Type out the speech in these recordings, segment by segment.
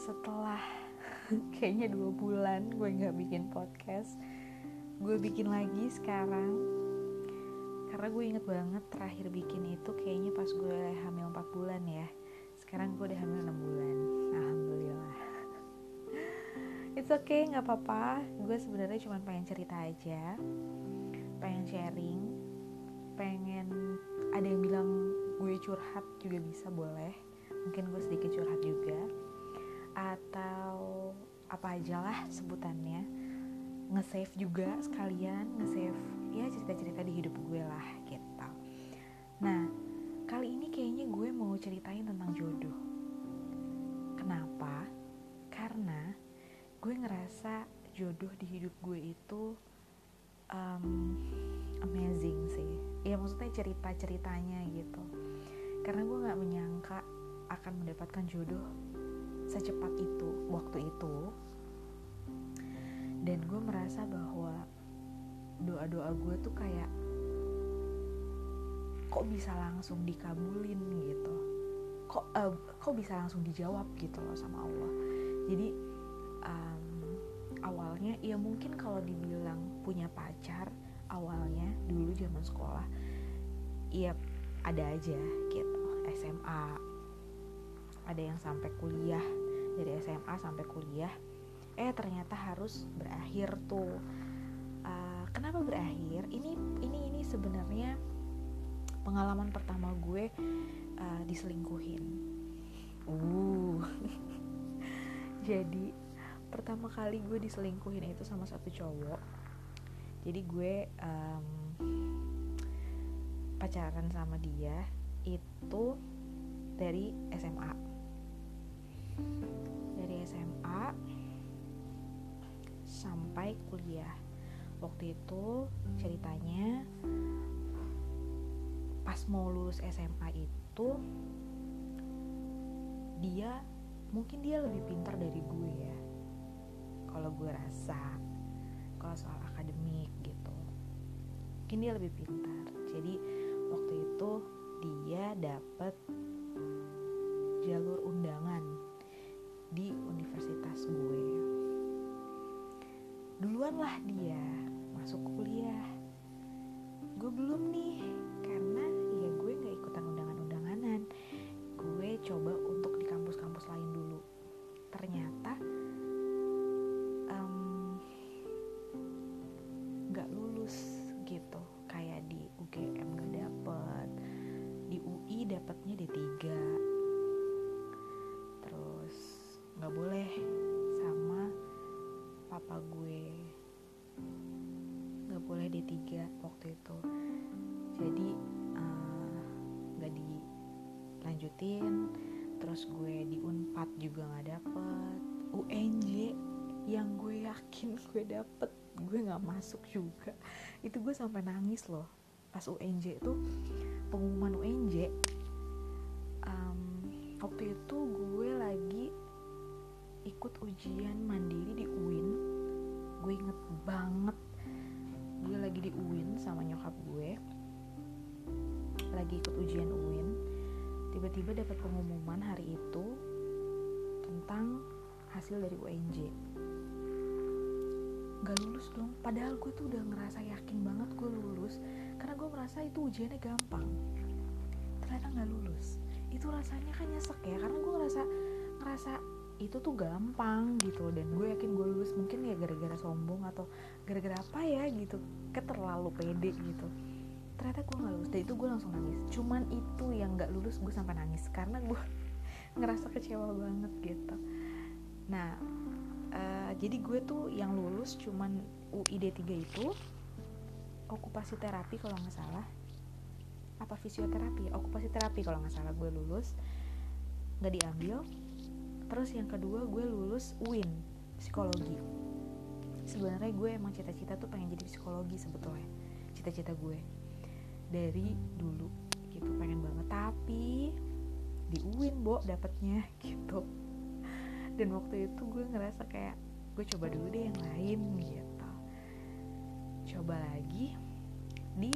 setelah kayaknya dua bulan gue nggak bikin podcast gue bikin lagi sekarang. Karena gue inget banget terakhir bikin itu kayaknya pas gue hamil 4 bulan ya. Sekarang gue udah hamil 6 bulan. Alhamdulillah. It's okay nggak apa-apa. Gue sebenarnya cuma pengen cerita aja. Pengen sharing. Pengen ada yang bilang gue curhat juga bisa boleh. Mungkin gue sedikit curhat juga atau apa aja lah sebutannya. Nge-save juga sekalian nge-save ya cerita-cerita di hidup gue lah gitu. Nah kali ini kayaknya gue mau ceritain tentang jodoh. Kenapa? Karena gue ngerasa jodoh di hidup gue itu um, amazing sih. Ya maksudnya cerita ceritanya gitu. Karena gue nggak menyangka akan mendapatkan jodoh secepat itu waktu itu. Dan gue merasa bahwa doa-doa gue tuh kayak kok bisa langsung dikabulin gitu? Kok uh, kok bisa langsung dijawab gitu loh sama Allah? Jadi um, awalnya ya mungkin kalau dibilang punya pacar awalnya dulu zaman sekolah iya ada aja gitu SMA ada yang sampai kuliah dari SMA sampai kuliah eh ternyata harus berakhir tuh. Uh, kenapa berakhir? Ini ini ini sebenarnya pengalaman pertama gue uh, diselingkuhin. Uh. Jadi pertama kali gue diselingkuhin itu sama satu cowok. Jadi gue um, pacaran sama dia itu dari SMA dari SMA sampai kuliah. Waktu itu ceritanya pas mau lulus SMA itu dia mungkin dia lebih pintar dari gue ya. Kalau gue rasa kalau soal akademik gitu. Mungkin dia lebih pintar. Jadi waktu itu dia dapet jalur undangan di universitas gue. Duluan lah dia masuk kuliah. Gue belum nih karena ya gue nggak ikutan undangan-undanganan. Gue coba untuk di kampus-kampus lain dulu. Ternyata nggak um, lulus gitu. Kayak di UGM gak dapet di UI dapetnya D3 terus nggak boleh sama papa gue. Nggak boleh D3 waktu itu. Jadi nggak uh, dilanjutin. Terus gue di Unpad juga nggak dapet. UNJ yang gue yakin gue dapet gue nggak masuk juga. Itu gue sampai nangis loh. Pas UNJ itu pengumuman UNJ um, waktu itu gue ikut ujian mandiri di UIN gue inget banget. Gue lagi di UIN sama nyokap gue. Lagi ikut ujian UIN tiba-tiba dapat pengumuman hari itu tentang hasil dari UNJ gak lulus dong. Padahal gue tuh udah ngerasa yakin banget gue lulus karena gue merasa itu ujiannya gampang. Ternyata gak lulus. Itu rasanya kan nyesek ya karena gue ngerasa ngerasa itu tuh gampang gitu. Dan gue yakin gue lulus mungkin ya gara-gara sombong atau gara-gara apa ya gitu. Kayak terlalu pede gitu. Ternyata gue nggak lulus. Dan itu gue langsung nangis. Cuman itu yang nggak lulus gue sampai nangis. Karena gue ngerasa kecewa banget gitu. Nah uh, jadi gue tuh yang lulus cuman UID 3 itu. Okupasi terapi kalau nggak salah. Apa fisioterapi? Okupasi terapi kalau nggak salah gue lulus. Nggak diambil terus yang kedua gue lulus UIN psikologi. Sebenarnya gue emang cita-cita tuh pengen jadi psikologi sebetulnya cita-cita gue. Dari dulu gitu pengen banget. Tapi di UIN bo dapetnya gitu. Dan waktu itu gue ngerasa kayak gue coba dulu deh yang lain gitu. Coba lagi di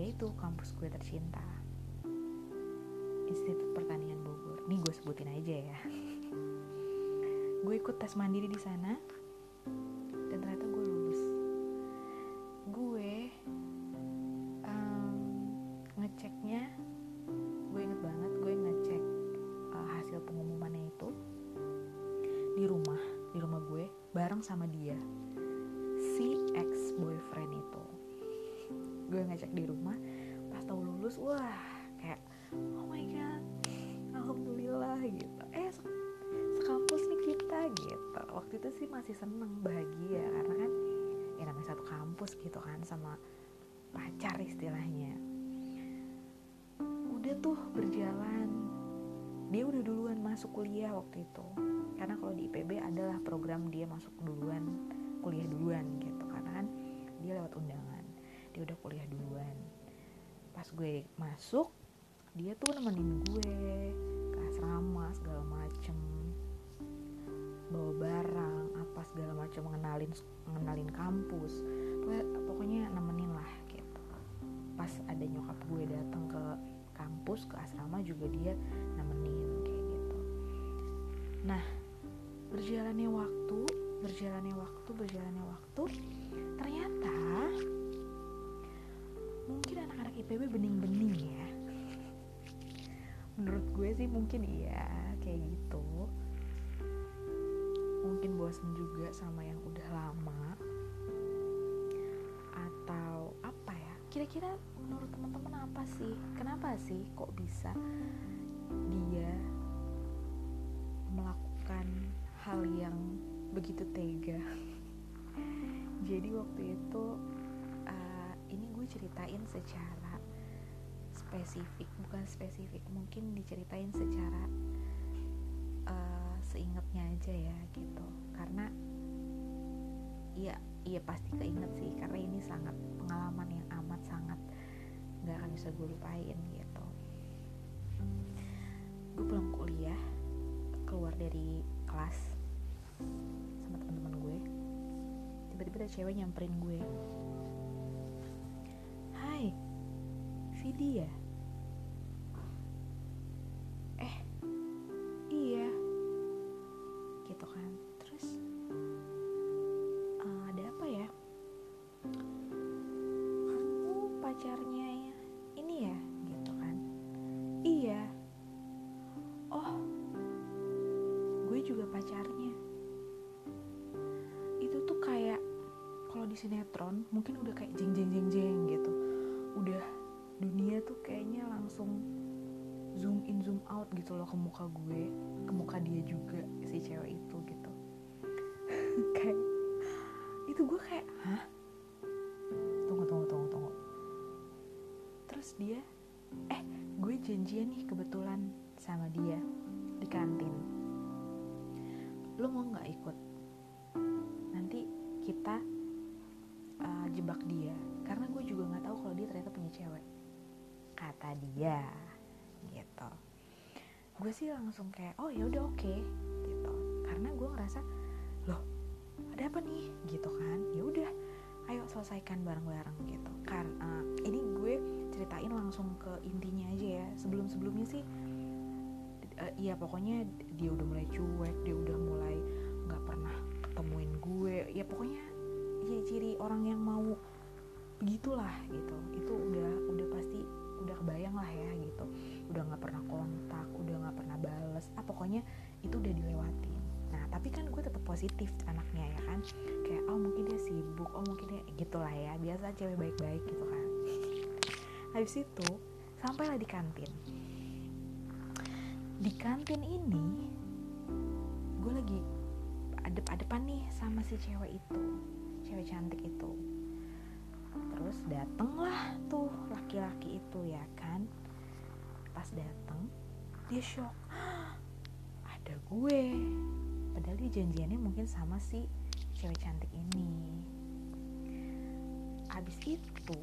yaitu kampus gue tercinta. Institut Pertanian Bogor. Ini gue sebutin aja ya gue ikut tes mandiri di sana duluan kuliah duluan gitu. Karena kan dia lewat undangan dia udah kuliah duluan. Pas gue masuk dia tuh nemenin gue ke asrama segala macem. Bawa barang apa segala macam mengenalin mengenalin kampus. Pokoknya nemenin lah gitu. Pas ada nyokap gue datang ke kampus ke asrama juga dia nemenin kayak gitu. Nah berjalannya waktu berjalannya waktu berjalannya waktu ternyata mungkin anak-anak IPB bening-bening ya. Menurut gue sih mungkin iya kayak gitu. Mungkin bosan juga sama yang udah lama. Atau apa ya? Kira-kira menurut teman-teman apa sih? Kenapa sih kok bisa dia melakukan hal yang begitu tega. Jadi waktu itu uh, ini gue ceritain secara spesifik bukan spesifik mungkin diceritain secara uh, seingatnya aja ya gitu. Karena iya iya pasti keinget sih karena ini sangat pengalaman yang amat sangat nggak akan bisa gue lupain gitu. Gue pulang kuliah keluar dari kelas ada cewek nyamperin gue. Hai Vidi ya mungkin udah kayak jeng jeng jeng jeng gitu. Udah dunia tuh kayaknya langsung zoom in zoom out gitu loh ke muka gue ke muka dia juga si cewek itu gitu. Kayak itu gue kayak hah? Tunggu tunggu tunggu tunggu. Terus dia eh gue janjian nih kebetulan sama dia di kantin. Lo mau nggak ikut? Nanti kita uh, jebak dia. Karena gue juga nggak tahu kalau dia ternyata punya cewek. Kata dia gitu. Gue sih langsung kayak oh ya udah oke okay, gitu. Karena gue ngerasa loh ada apa nih? Gitu kan. Ya udah ayo selesaikan bareng-bareng gitu. Karena uh, ini gue ceritain langsung ke intinya aja ya. Sebelum sebelumnya sih uh, ya pokoknya dia udah mulai cuek dia udah mulai ya ciri orang yang mau begitulah gitu. Itu udah udah pasti udah kebayang lah ya gitu. Udah nggak pernah kontak udah nggak pernah bales. Ah pokoknya itu udah dilewatin nah tapi kan gue tetap positif anaknya ya kan. Kayak oh mungkin dia sibuk oh mungkin dia gitulah ya. Biasa cewek baik-baik gitu kan. Habis itu sampailah di kantin. Di kantin ini gue lagi adep-adepan nih sama si cewek itu cewek cantik itu. Terus datenglah tuh laki-laki itu ya kan? Pas dateng dia shock. Ada gue. Padahal dia janjiannya mungkin sama si cewek cantik ini. Abis itu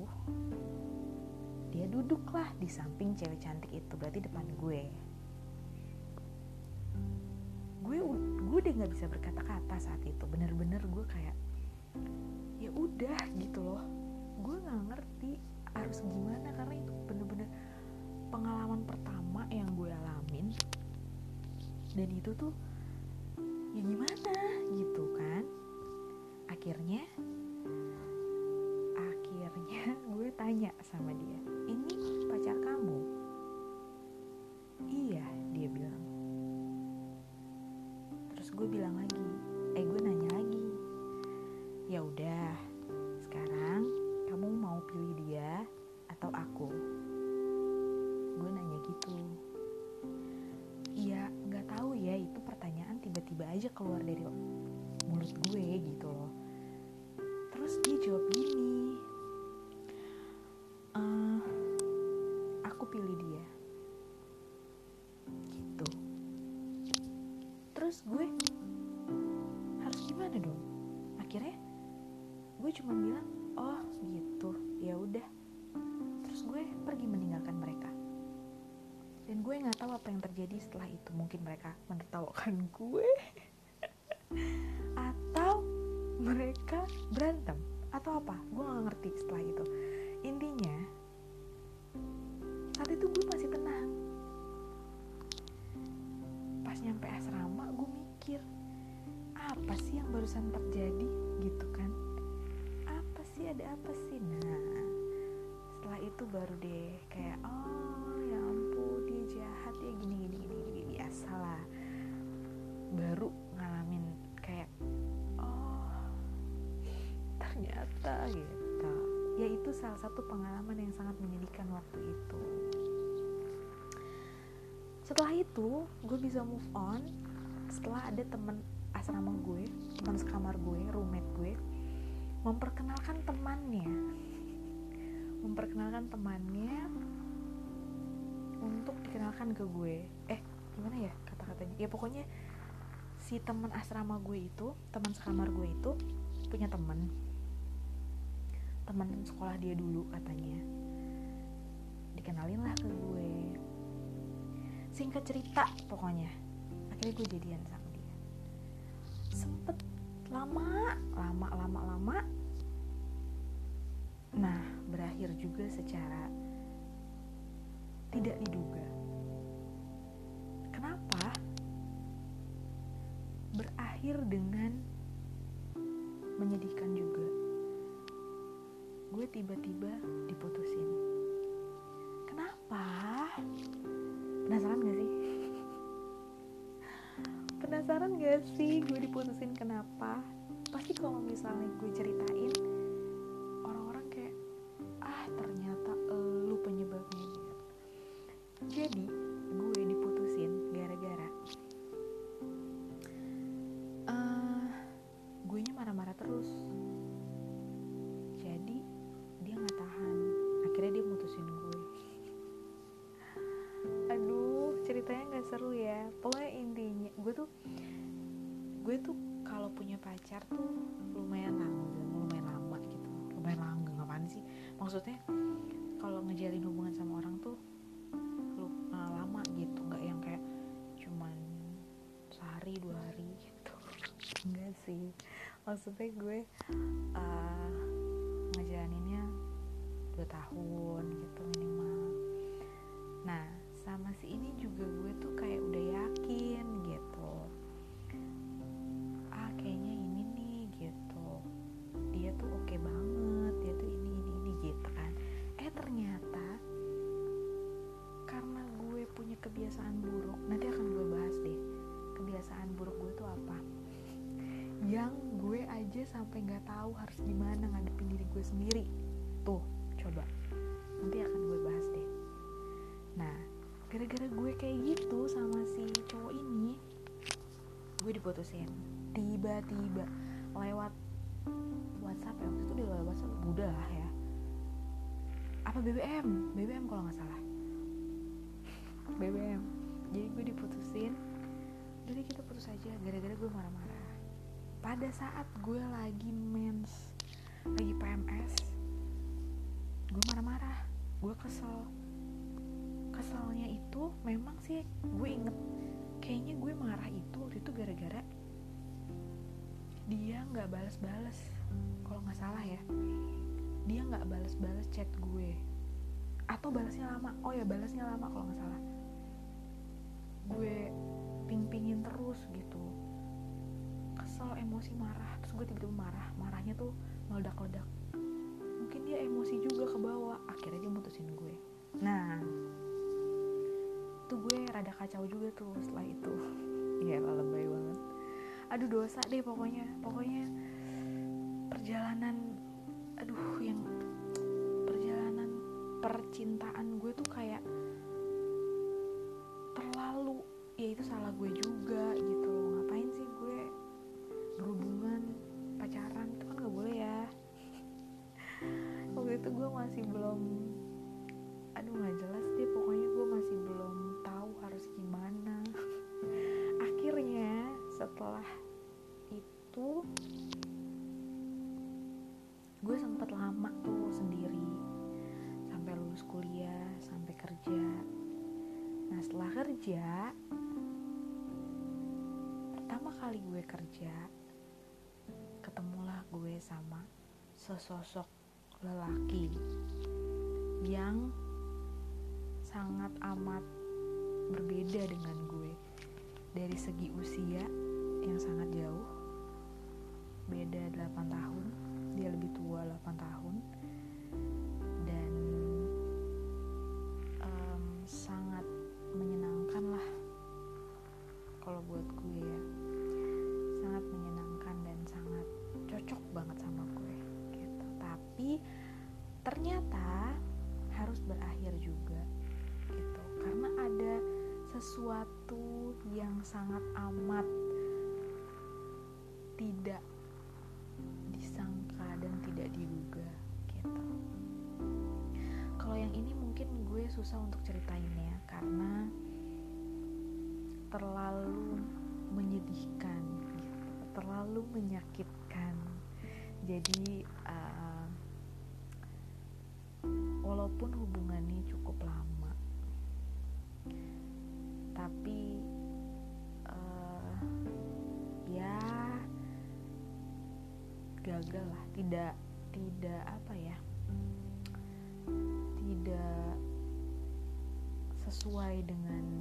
dia duduklah di samping cewek cantik itu berarti depan gue. Gue gue udah nggak bisa berkata-kata saat itu. Bener-bener gue kayak ya udah gitu loh. Gue nggak ngerti harus gimana karena itu bener-bener pengalaman pertama yang gue alamin. Dan itu tuh ya gimana gitu kan. Akhirnya akhirnya gue tanya sama dia ini pacar kamu? Iya dia bilang. Terus gue bilang lagi eh gue nanya ya udah setelah itu mungkin mereka menertawakan satu pengalaman yang sangat menyedihkan waktu itu. Setelah itu gue bisa move on setelah ada temen asrama gue teman sekamar gue roommate gue memperkenalkan temannya. Memperkenalkan temannya untuk dikenalkan ke gue. Eh gimana ya kata-katanya? Ya pokoknya si teman asrama gue itu teman sekamar gue itu punya teman teman sekolah dia dulu katanya. Dikenalin lah ke gue. Singkat cerita pokoknya. Akhirnya gue jadian sama dia. Sempet lama lama lama lama. Nah berakhir juga secara tidak diduga. Kenapa? Berakhir dengan menyedihkan juga gue tiba-tiba diputusin. Kenapa? Penasaran gak sih? Penasaran gak sih gue diputusin kenapa? Pasti kalau misalnya gue ceritain tuh gue tuh kalau punya pacar tuh lumayan langgeng lumayan lama gitu lumayan langgeng apaan sih. Maksudnya kalau ngejalin hubungan sama orang tuh lu uh, lama gitu nggak yang kayak cuman sehari dua hari gitu. Enggak sih. Maksudnya gue uh, ngejalaninnya dua tahun gitu minimal. Nah sama si ini juga gue tuh kayak udah yakin sampai nggak tahu harus gimana ngadepin diri gue sendiri. Tuh coba. Nanti akan gue bahas deh. Nah gara-gara gue kayak gitu sama si cowok ini gue diputusin. Tiba-tiba lewat WhatsApp ya waktu itu dia lewat WhatsApp udah lah ya. Apa BBM BBM kalau nggak salah. BBM jadi gue diputusin. Jadi kita putus aja. Gara-gara gue marah-marah pada saat gue lagi mens lagi PMS gue marah-marah gue kesel. Keselnya itu memang sih gue inget kayaknya gue marah itu waktu itu gara-gara dia nggak balas-balas kalau nggak salah ya. Dia nggak balas-balas chat gue. Atau balasnya lama. Oh ya balasnya lama kalau nggak salah. Gue ping-pingin terus gitu kesel emosi marah. Terus gue tiba-tiba marah. Marahnya tuh meledak-ledak. Mungkin dia emosi juga ke bawah. Akhirnya dia mutusin gue. Nah itu gue rada kacau juga tuh setelah itu. Iya lebay banget. Aduh dosa deh pokoknya. Pokoknya perjalanan aduh yang perjalanan percintaan gue tuh kayak terlalu ya itu salah gue juga gitu berhubungan pacaran itu kan gak boleh ya. Waktu itu gue masih belum aduh nggak jelas deh pokoknya gue masih belum tahu harus gimana. Akhirnya setelah itu gue sempet lama tuh sendiri. Sampai lulus kuliah sampai kerja. Nah setelah kerja pertama kali gue kerja sama sesosok lelaki yang sangat amat berbeda dengan gue. Dari segi usia yang sangat jauh beda 8 tahun dia lebih tua 8 tahun ceritainnya karena terlalu menyedihkan gitu terlalu menyakitkan. Jadi uh, walaupun hubungannya cukup lama tapi uh, ya gagal lah tidak ya tidak sesuai dengan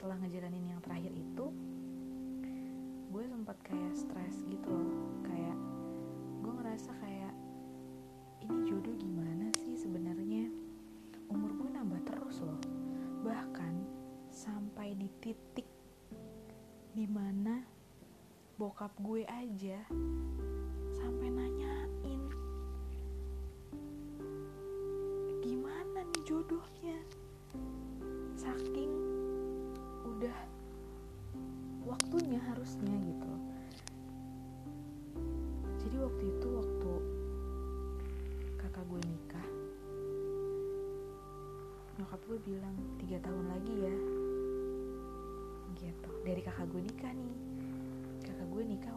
setelah ngejalanin yang terakhir itu gue sempat kayak stres gitu loh. Kayak gue ngerasa kayak ini jodoh gimana sih sebenarnya? Umur gue nambah terus loh. Bahkan sampai di titik di mana bokap gue aja sampai nanyain gimana nih jodohnya? Saking udah waktunya harusnya gitu. Jadi waktu itu waktu kakak gue nikah nyokap gue bilang tiga tahun lagi ya. Gitu. Dari kakak gue nikah nih. Kakak gue nikah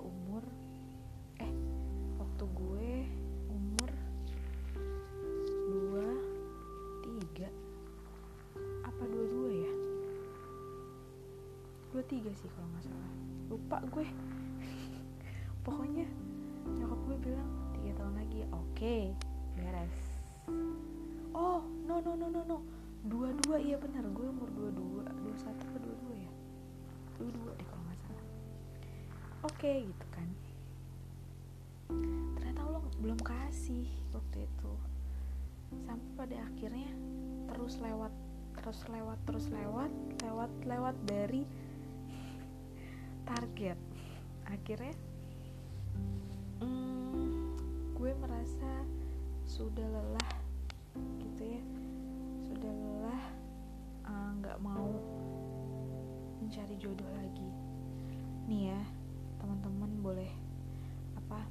dua tiga sih kalau nggak salah. Lupa gue. Pokoknya nyokap gue bilang tiga tahun lagi. Oke beres. Oh no no no no no. Dua dua iya benar. Gue umur dua dua dua satu ke dua dua ya? Dua dua deh kalau nggak salah. Oke gitu kan. Ternyata lo belum kasih waktu itu. Sampai pada akhirnya terus lewat terus lewat terus lewat lewat lewat dari target. Akhirnya hmm, gue merasa sudah lelah gitu ya. Sudah lelah nggak uh, mau mencari jodoh lagi. Nih ya teman-teman boleh apa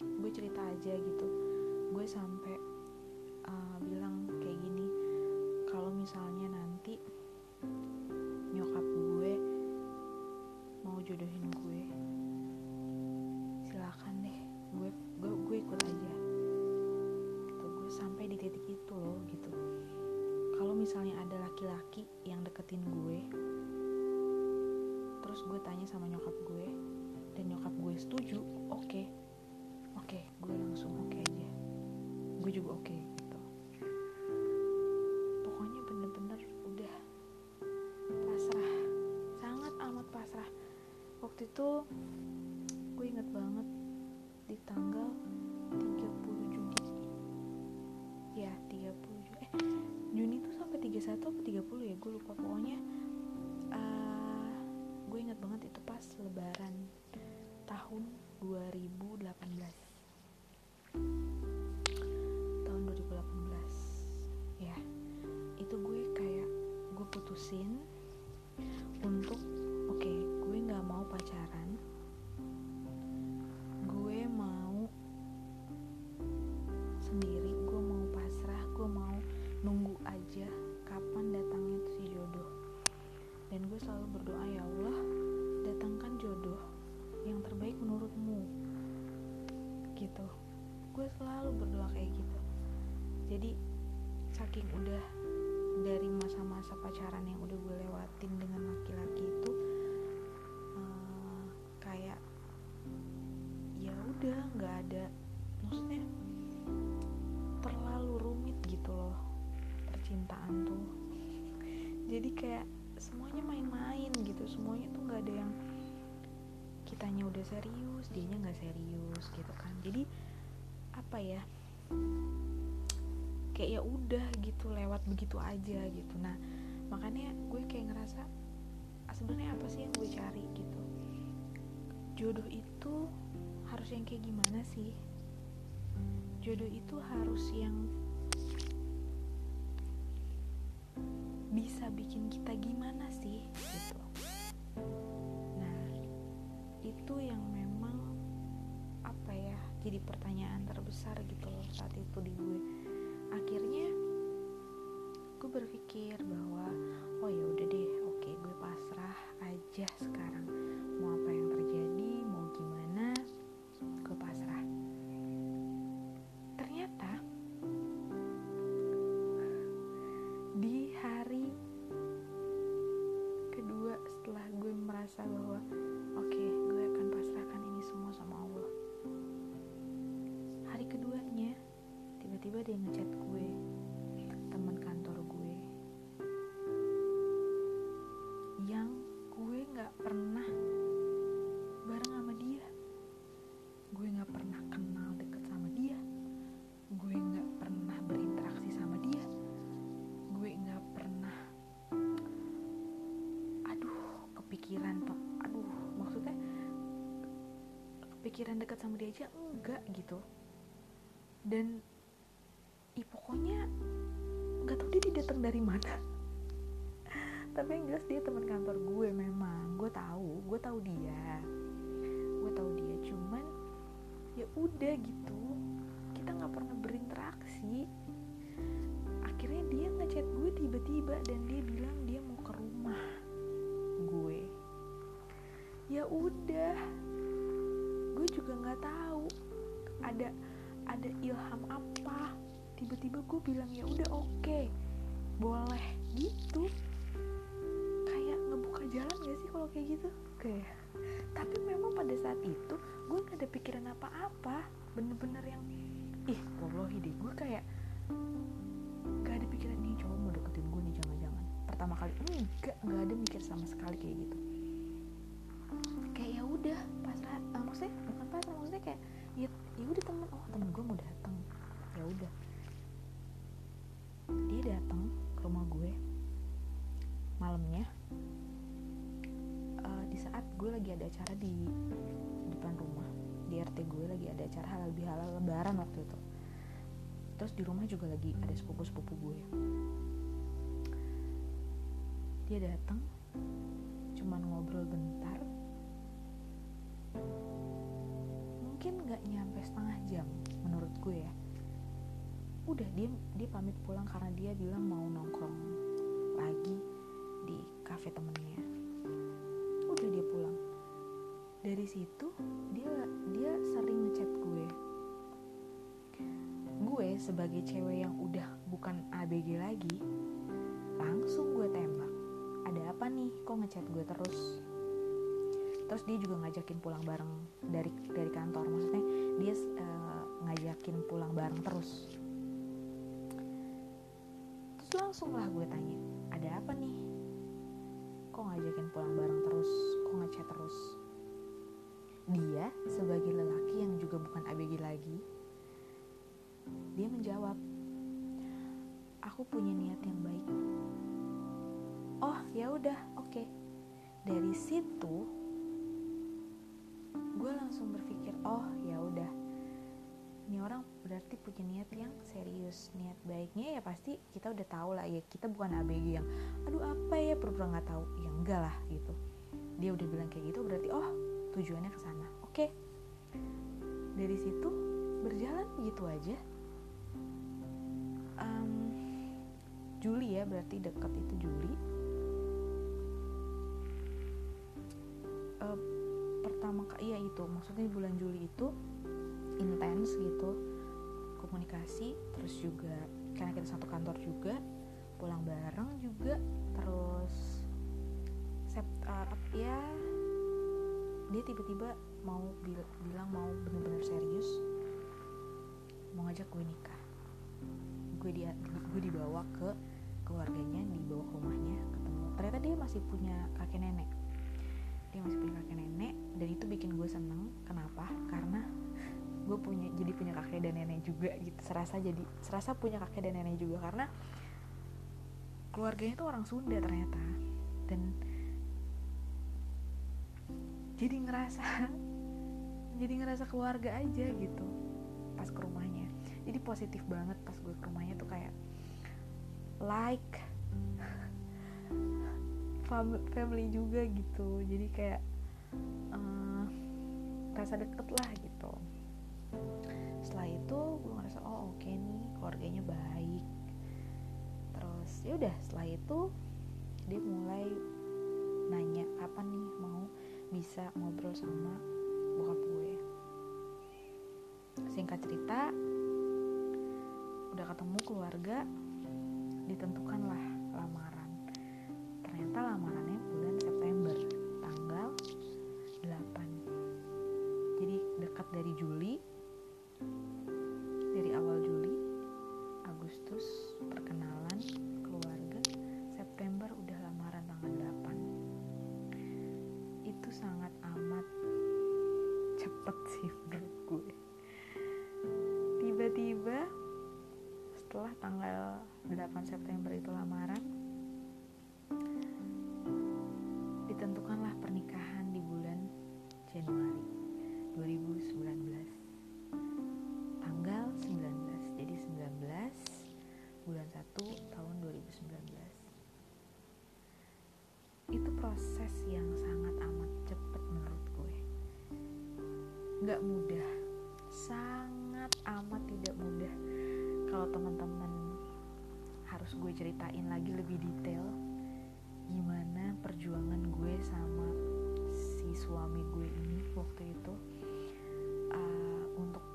gue cerita aja gitu. Gue gue sampai uh, bilang kayak gini kalau misalnya gue juga oke okay, ada maksudnya terlalu rumit gitu loh percintaan tuh. Jadi kayak semuanya main-main gitu semuanya tuh nggak ada yang kitanya udah serius dianya nggak serius gitu kan. Jadi apa ya kayak ya udah gitu lewat begitu aja gitu. Nah makanya gue kayak ngerasa sebenarnya apa sih yang gue cari? gitu. Jodoh itu harus yang kayak gimana sih? Jodoh itu harus yang bisa bikin kita gimana sih? Gitu. Nah itu yang memang apa ya jadi pertanyaan terbesar gitu loh saat itu di gue. Akhirnya gue berpikir bahwa oh ya udah deh oke gue pasrah aja sekarang kepikiran dekat sama dia aja enggak gitu. Dan i pokoknya nggak tahu dia, datang dari mana. Tapi yang jelas dia teman kantor gue memang. Gue tahu gue tahu dia. Gue tahu dia cuman ya udah gitu. Kita nggak pernah berinteraksi. Akhirnya dia ngechat gue tiba-tiba dan dia bilang dia mau ke rumah gue. Ya udah gue juga nggak tahu. Ada ada ilham apa? Tiba-tiba gue bilang ya udah oke. Okay, boleh. Gitu. Kayak ngebuka jalan gak sih kalau kayak gitu? Kayak tapi memang pada saat itu gue gak ada pikiran apa-apa. Bener-bener yang ih wallahi deh. Gue kayak gak ada pikiran nih cowok mau deketin gue nih jangan-jangan. Pertama kali enggak. Nggak ada mikir sama sekali kayak gitu. Kayak ya udah pasrah uh, maksudnya bukan pasrah maksudnya kayak ya ya udah temen. Oh temen gue mau datang ya udah. Dia datang ke rumah gue malamnya. Uh, di saat gue lagi ada acara di depan rumah di RT gue lagi ada acara halal bihalal lebaran waktu itu. Terus di rumah juga lagi ada sepupu sepupu gue. Dia datang cuman ngobrol bentar mungkin nggak nyampe setengah jam menurut gue ya. Udah dia dia pamit pulang karena dia bilang mau nongkrong lagi di cafe temennya. Udah dia pulang. Dari situ dia dia sering ngechat gue. Gue sebagai cewek yang udah bukan ABG lagi langsung gue tembak. Ada apa nih? Kok ngechat gue terus terus dia juga ngajakin pulang bareng dari dari kantor. Maksudnya dia uh, ngajakin pulang bareng terus. Terus langsung lah gue tanya ada apa nih? Kok ngajakin pulang bareng terus? Kok ngechat terus? Dia sebagai lelaki yang juga bukan ABG lagi dia menjawab aku punya niat yang baik. Oh ya udah oke. Okay. dari situ langsung berpikir oh ya udah. Ini orang berarti punya niat yang serius. Niat baiknya ya pasti kita udah tahu lah ya kita bukan ABG yang aduh apa ya pura-pura nggak tahu. Ya enggak lah gitu. Dia udah bilang kayak gitu berarti oh tujuannya ke sana. Oke. Dari situ berjalan begitu aja. Um, Juli ya berarti dekat itu Juli pertama kali ya itu maksudnya bulan Juli itu intens gitu komunikasi terus juga karena kita satu kantor juga pulang bareng juga terus sept uh, ya dia tiba-tiba mau bil bilang mau bener-bener serius mau ngajak gue nikah. Gue dia gue dibawa ke keluarganya dibawa ke rumahnya ketemu. Ternyata dia masih punya kakek nenek masih punya kakek nenek dan itu bikin gue seneng. Kenapa? Karena gue punya jadi punya kakek dan nenek juga gitu. Serasa jadi serasa punya kakek dan nenek juga. Karena keluarganya itu orang Sunda ternyata. Dan jadi ngerasa jadi ngerasa keluarga aja gitu pas ke rumahnya. Jadi positif banget pas gue ke rumahnya tuh kayak like family juga gitu. Jadi kayak uh, rasa deket lah gitu. Setelah itu gue ngerasa oh oke okay nih keluarganya baik. Terus ya udah setelah itu dia mulai nanya apa nih mau bisa ngobrol sama bokap gue? Singkat cerita udah ketemu keluarga ditentukanlah lamaran ternyata lamarannya nggak mudah. Sangat amat tidak mudah. Kalau teman-teman harus gue ceritain lagi lebih detail gimana perjuangan gue sama si suami gue ini waktu itu uh, untuk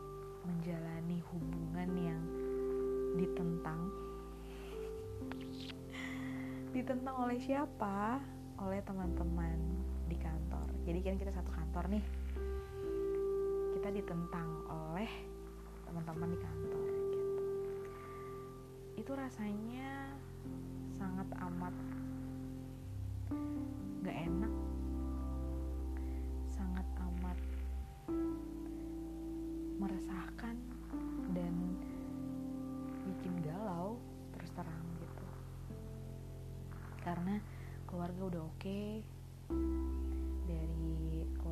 menjalani hubungan yang ditentang. Ditentang oleh siapa? Oleh teman-teman di kantor. Jadi kan kita satu kantor nih ditentang oleh teman-teman di kantor gitu. Itu rasanya sangat amat gak enak sangat amat meresahkan dan bikin galau terus terang gitu. Karena keluarga udah oke okay,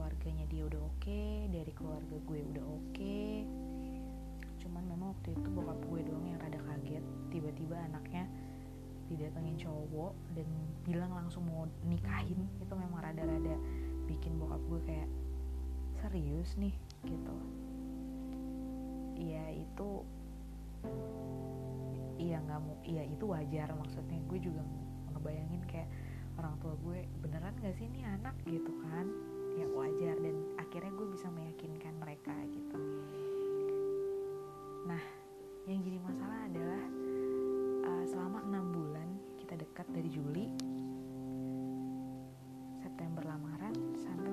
keluarganya dia udah oke okay, dari keluarga gue udah oke. Okay. cuman memang waktu itu bokap gue doang yang rada kaget. Tiba-tiba anaknya didatengin cowok dan bilang langsung mau nikahin. Itu memang rada-rada bikin bokap gue kayak serius nih? Gitu. Ya itu iya nggak mau iya itu wajar. Maksudnya gue juga ngebayangin kayak orang tua gue beneran gak sih ini anak? Gitu kan ya wajar dan akhirnya gue bisa meyakinkan mereka gitu. Nah yang jadi masalah adalah uh, selama enam bulan kita dekat dari Juli September lamaran sampai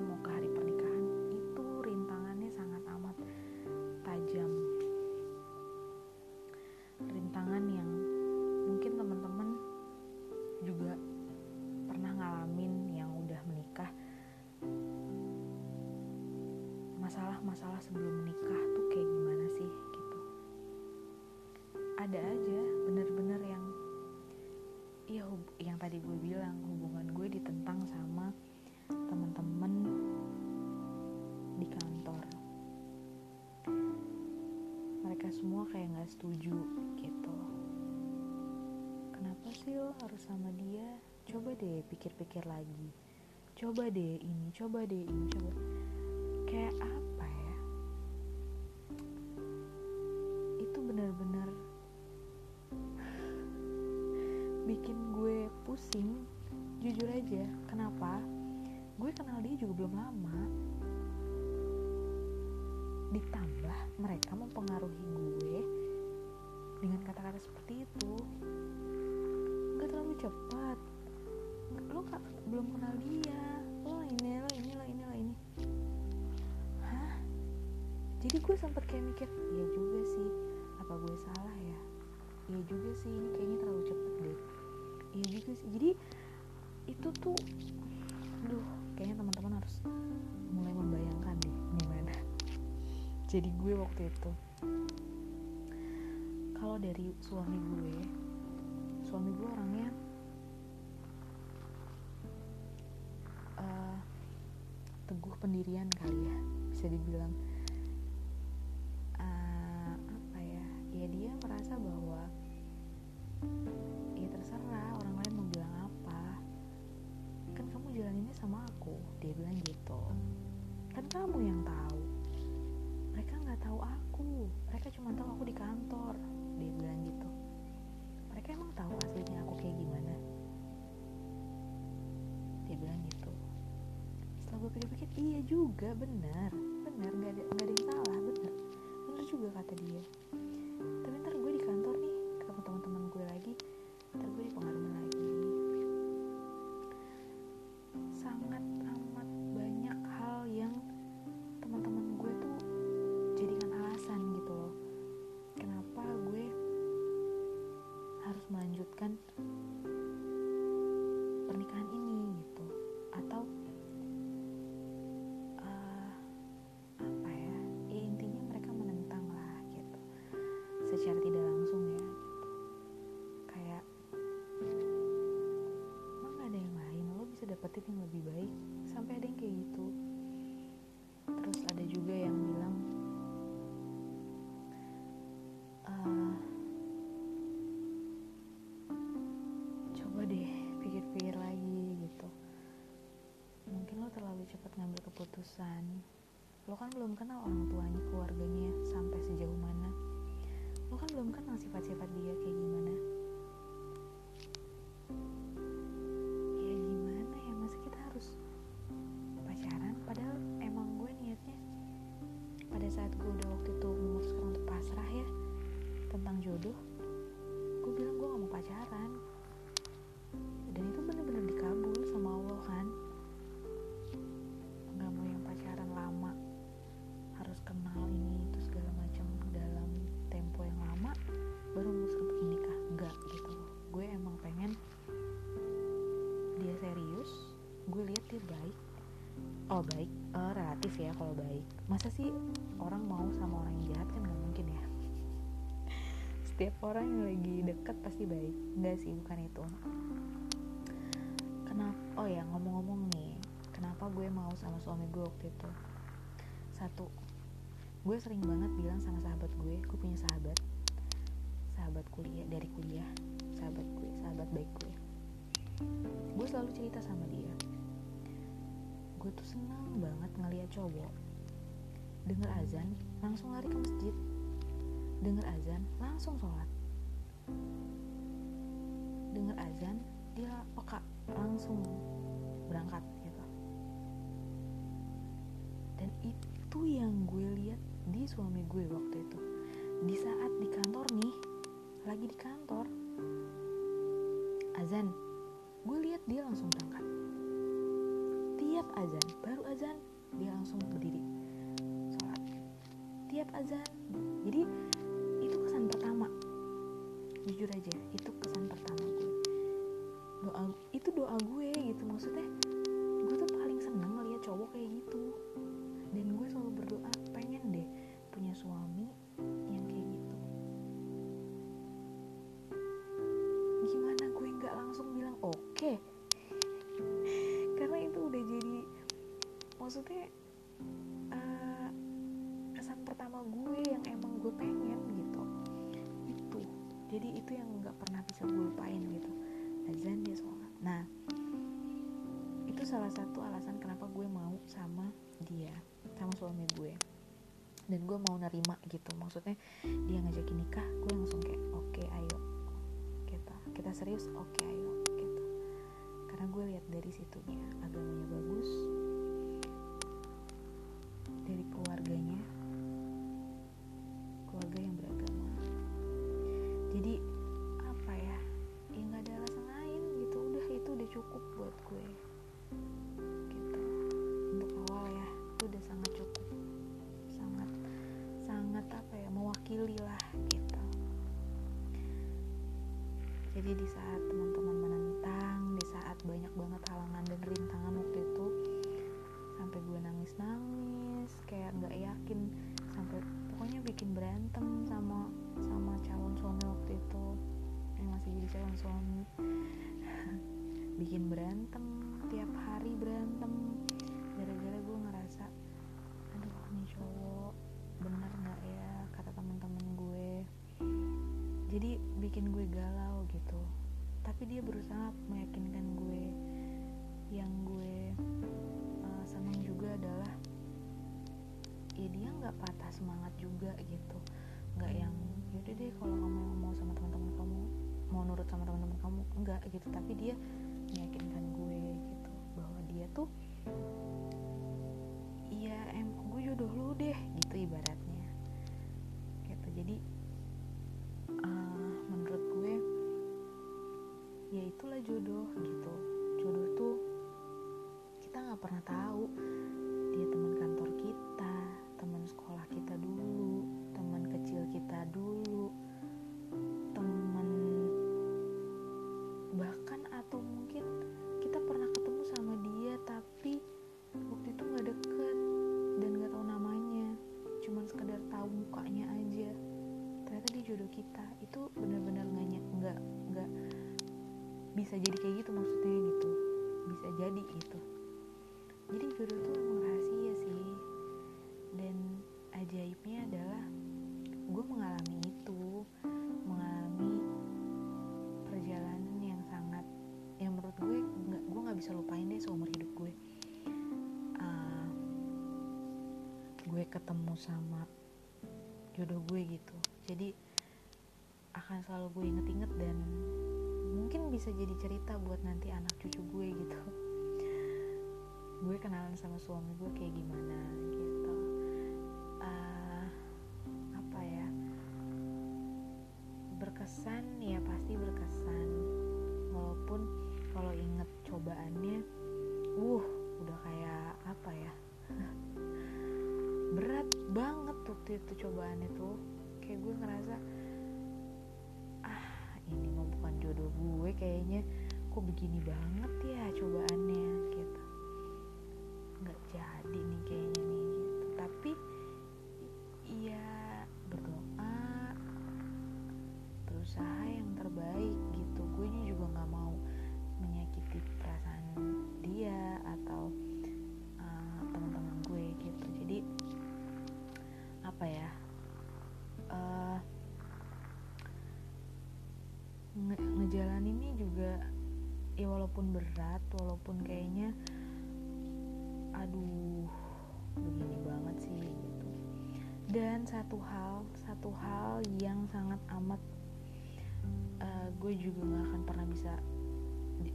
semua kayak nggak setuju gitu. Kenapa sih lo harus sama dia? Coba deh pikir-pikir lagi. Coba deh ini coba deh ini coba. Kayak apa ya? Itu benar-benar bikin gue pusing jujur aja. Kenapa? Gue kenal dia juga belum lama ditambah mereka mempengaruhi gue dengan kata-kata seperti itu. Gak terlalu cepat. Lo gak, belum kenal dia. Lo ini lo ini lo ini lo ini. Hah? Jadi gue sempet kayak mikir iya juga sih. Apa gue salah ya? Iya juga sih ini kayaknya terlalu cepet deh. Iya juga sih. Jadi itu tuh aduh kayaknya teman-teman harus jadi gue waktu itu. Kalau dari suami gue suami gue orangnya uh, teguh pendirian kali ya bisa dibilang. Uh, apa ya ya dia merasa bahwa ya terserah orang lain mau bilang apa. Kan kamu jalaninnya sama aku dia bilang gitu. Kan kamu yang tahu mereka nggak tahu aku. Mereka cuma tahu aku di kantor. Dia bilang gitu. Mereka emang tahu aslinya aku kayak gimana? Dia bilang gitu. Setelah gue pikir-pikir iya juga benar. Benar nggak ada nggak ada yang salah benar. Benar juga kata dia kan belum kenal orang tuanya keluarganya sampai sejauh mana. Lo kan belum kenal sifat-sifat dia kayak gimana. Ya gimana ya? Masa kita harus pacaran? Padahal emang gue niatnya pada saat gue udah waktu itu memutuskan untuk pasrah ya tentang jodoh gue bilang gue gak mau pacaran kalau baik. Masa sih orang mau sama orang yang jahat kan nggak mungkin ya? Setiap orang yang lagi deket pasti baik. Enggak sih bukan itu. Kenapa oh ya ngomong-ngomong nih kenapa gue mau sama suami gue waktu itu? Satu gue sering banget bilang sama sahabat gue gue punya sahabat. Sahabat kuliah dari kuliah. Sahabat gue sahabat baik gue gue selalu cerita sama dia gue tuh senang banget ngeliat cowok. Denger azan langsung lari ke masjid. Denger azan langsung sholat. Denger azan dia peka langsung berangkat gitu. Dan itu yang gue lihat di suami gue waktu itu. Di saat di kantor nih lagi di kantor azan gue lihat dia langsung berangkat tiap azan baru azan dia langsung berdiri. Sholat. Tiap azan. Jadi itu kesan pertama. Jujur aja itu kesan pertama gue. Doa itu doa gue gitu. Maksudnya gue tuh paling seneng ngeliat cowok kayak gitu. Dan gue selalu berdoa pengen deh punya suami jadi itu yang nggak pernah bisa gue lupain gitu. Azan dia sholat. Nah itu salah satu alasan kenapa gue mau sama dia sama suami gue. Dan gue mau nerima gitu. Maksudnya dia ngajakin nikah gue langsung kayak oke okay, ayo. Kita kita serius oke okay, ayo. Gitu. Karena gue lihat dari situnya agamanya bagus. Dari keluarganya cukup pernah tahu bisa jadi cerita buat nanti anak cucu gue gitu. Gue kenalan sama suami gue kayak gimana gitu. Uh, apa ya? Berkesan ya pasti berkesan. Walaupun kalau inget cobaannya uh udah kayak apa ya? Berat banget waktu itu cobaannya tuh. Kayak gue ngerasa jodoh gue kayaknya. Kok begini banget ya cobaannya gitu. Nggak jadi nih kayaknya walaupun berat walaupun kayaknya aduh begini banget sih gitu. Dan satu hal satu hal yang sangat amat uh, gue juga nggak akan pernah bisa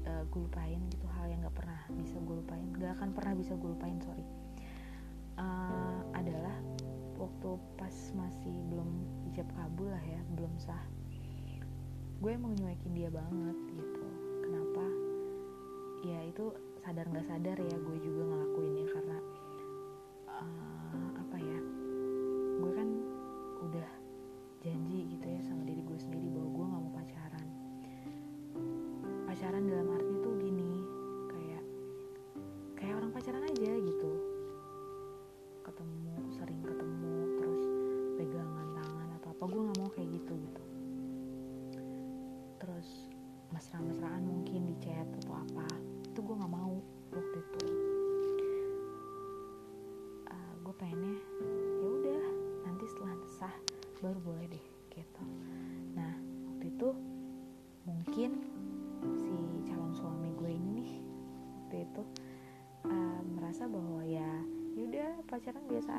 uh, gue lupain gitu hal yang nggak pernah bisa gue lupain nggak akan pernah bisa gue lupain sorry. Uh, adalah waktu pas masih belum ijab kabul lah ya belum sah gue emang nyuekin dia banget gitu ya itu sadar nggak sadar ya gue juga ngelakuinnya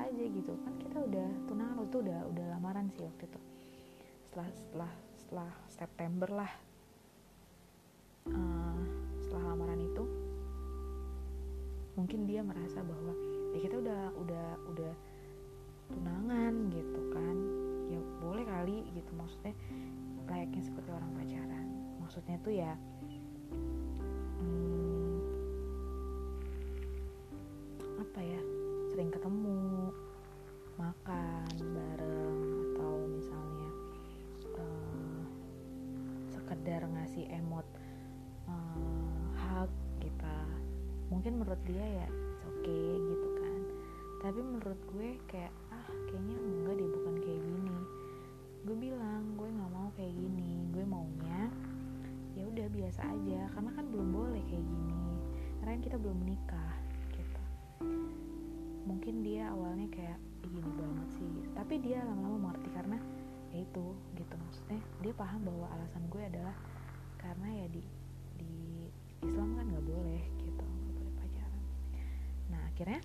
aja gitu. Kan kita udah tunangan itu udah udah lamaran sih waktu itu. Setelah setelah setelah September lah. Uh, setelah lamaran itu mungkin dia merasa bahwa ya kita udah udah udah tunangan gitu kan. Ya boleh kali gitu. Maksudnya layaknya seperti orang pacaran. Maksudnya tuh ya hmm, apa ya sering ketemu makan bareng atau misalnya uh, sekedar ngasih emot uh, hug kita mungkin menurut dia ya oke okay, gitu kan. Tapi menurut gue kayak ah kayaknya enggak deh bukan kayak gini. Gue bilang gue nggak mau kayak gini. Gue maunya ya udah biasa aja. Karena kan belum boleh kayak gini. Karena kan kita belum menikah. gitu mungkin dia awalnya kayak gini banget sih. Tapi dia lama-lama mengerti karena ya itu gitu. Maksudnya dia paham bahwa alasan gue adalah karena ya di di Islam kan nggak boleh gitu. Nggak boleh pacaran. Nah akhirnya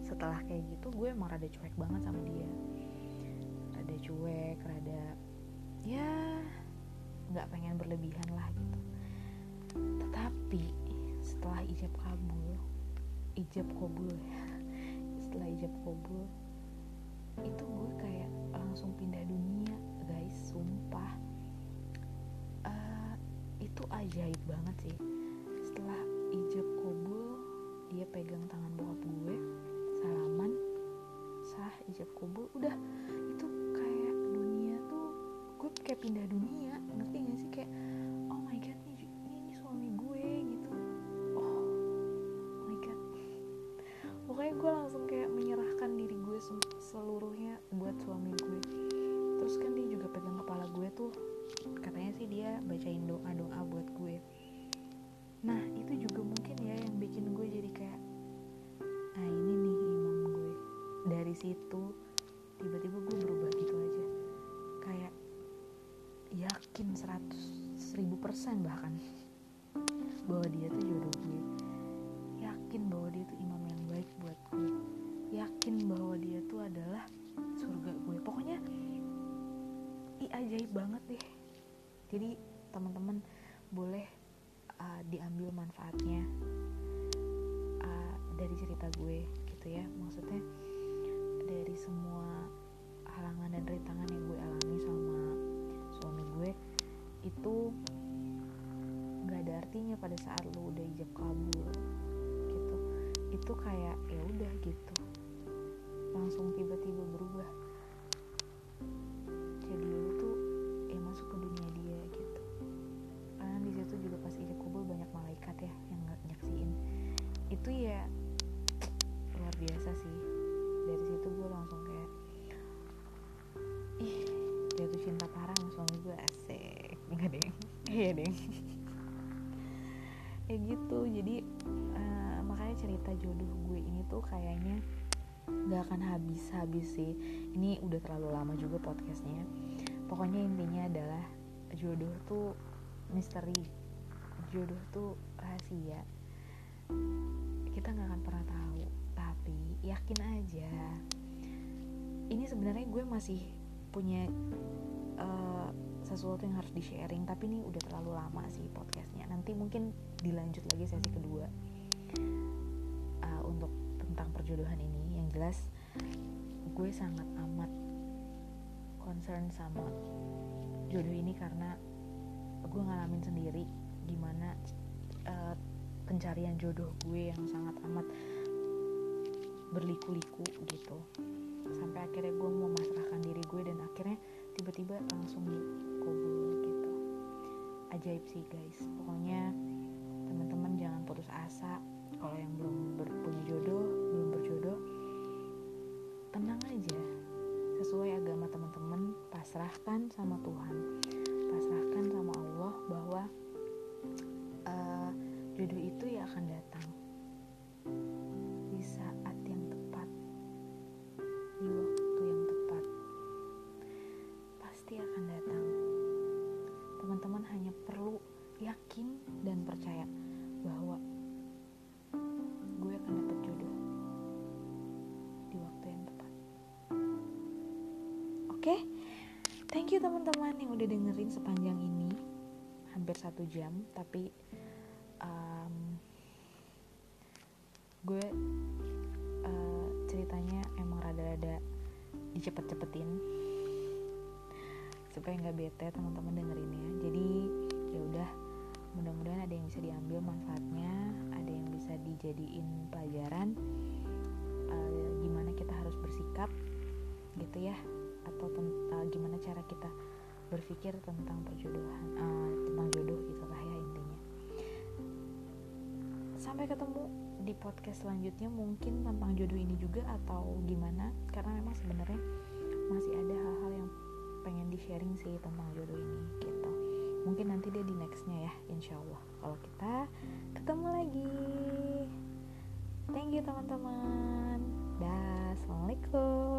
setelah kayak gitu gue emang rada cuek banget sama dia. Rada cuek rada ya nggak pengen berlebihan lah gitu. Tetapi setelah ijab kabul ijab kabul. Ya setelah ijab kabul itu gue kayak langsung pindah dunia guys sumpah. Uh, itu ajaib banget sih. Setelah ijab kabul dia pegang tangan bokap gue salaman sah ijab kabul udah. Itu kayak dunia tuh gue kayak pindah dunia ngerti gak sih? Kayak pokoknya gue langsung kayak pada saat lo udah ijab kabul gitu. Itu kayak ya udah gitu. Langsung tiba-tiba berubah. Jadi lo tuh ya masuk ke dunia dia gitu. Karena di situ juga pas ijab kabul banyak malaikat ya yang nyaksiin. Itu ya luar biasa sih. Dari situ gue langsung kayak ih jatuh cinta parah sama suami gue asik. Enggak deh iya deh gitu. Jadi uh, makanya cerita jodoh gue ini tuh kayaknya gak akan habis-habis sih. Ini udah terlalu lama juga podcastnya. Pokoknya intinya adalah jodoh tuh misteri. Jodoh tuh rahasia. Kita nggak akan pernah tahu tapi yakin aja ini sebenarnya gue masih punya uh, sesuatu yang harus di sharing tapi ini udah terlalu lama sih podcastnya. Nanti mungkin dilanjut lagi sesi kedua uh, untuk tentang perjodohan ini. Yang jelas gue sangat amat concern sama jodoh ini karena gue ngalamin sendiri gimana uh, pencarian jodoh gue yang sangat amat berliku-liku gitu. Sampai akhirnya gue mau masrahkan diri gue dan akhirnya tiba-tiba langsung ajaib sih guys. Pokoknya teman-teman jangan putus asa kalau yang belum punya jodoh belum berjodoh tenang aja. Sesuai agama teman-teman pasrahkan sama Tuhan teman-teman yang udah dengerin sepanjang ini, hampir satu jam. Tapi um, gue uh, ceritanya emang rada-rada dicepet-cepetin supaya nggak bete teman-teman dengerinnya. Jadi ya udah, mudah-mudahan ada yang bisa diambil manfaatnya, ada yang bisa dijadiin pelajaran uh, gimana kita harus bersikap gitu ya atau uh, gimana cara kita berpikir tentang perjodohan uh, tentang jodoh gitulah ya intinya. Sampai ketemu di podcast selanjutnya mungkin tentang jodoh ini juga atau gimana? Karena memang sebenarnya masih ada hal-hal yang pengen di sharing sih tentang jodoh ini gitu. Mungkin nanti dia di nextnya ya insya Allah kalau kita ketemu lagi. Thank you teman-teman. Dah assalamualaikum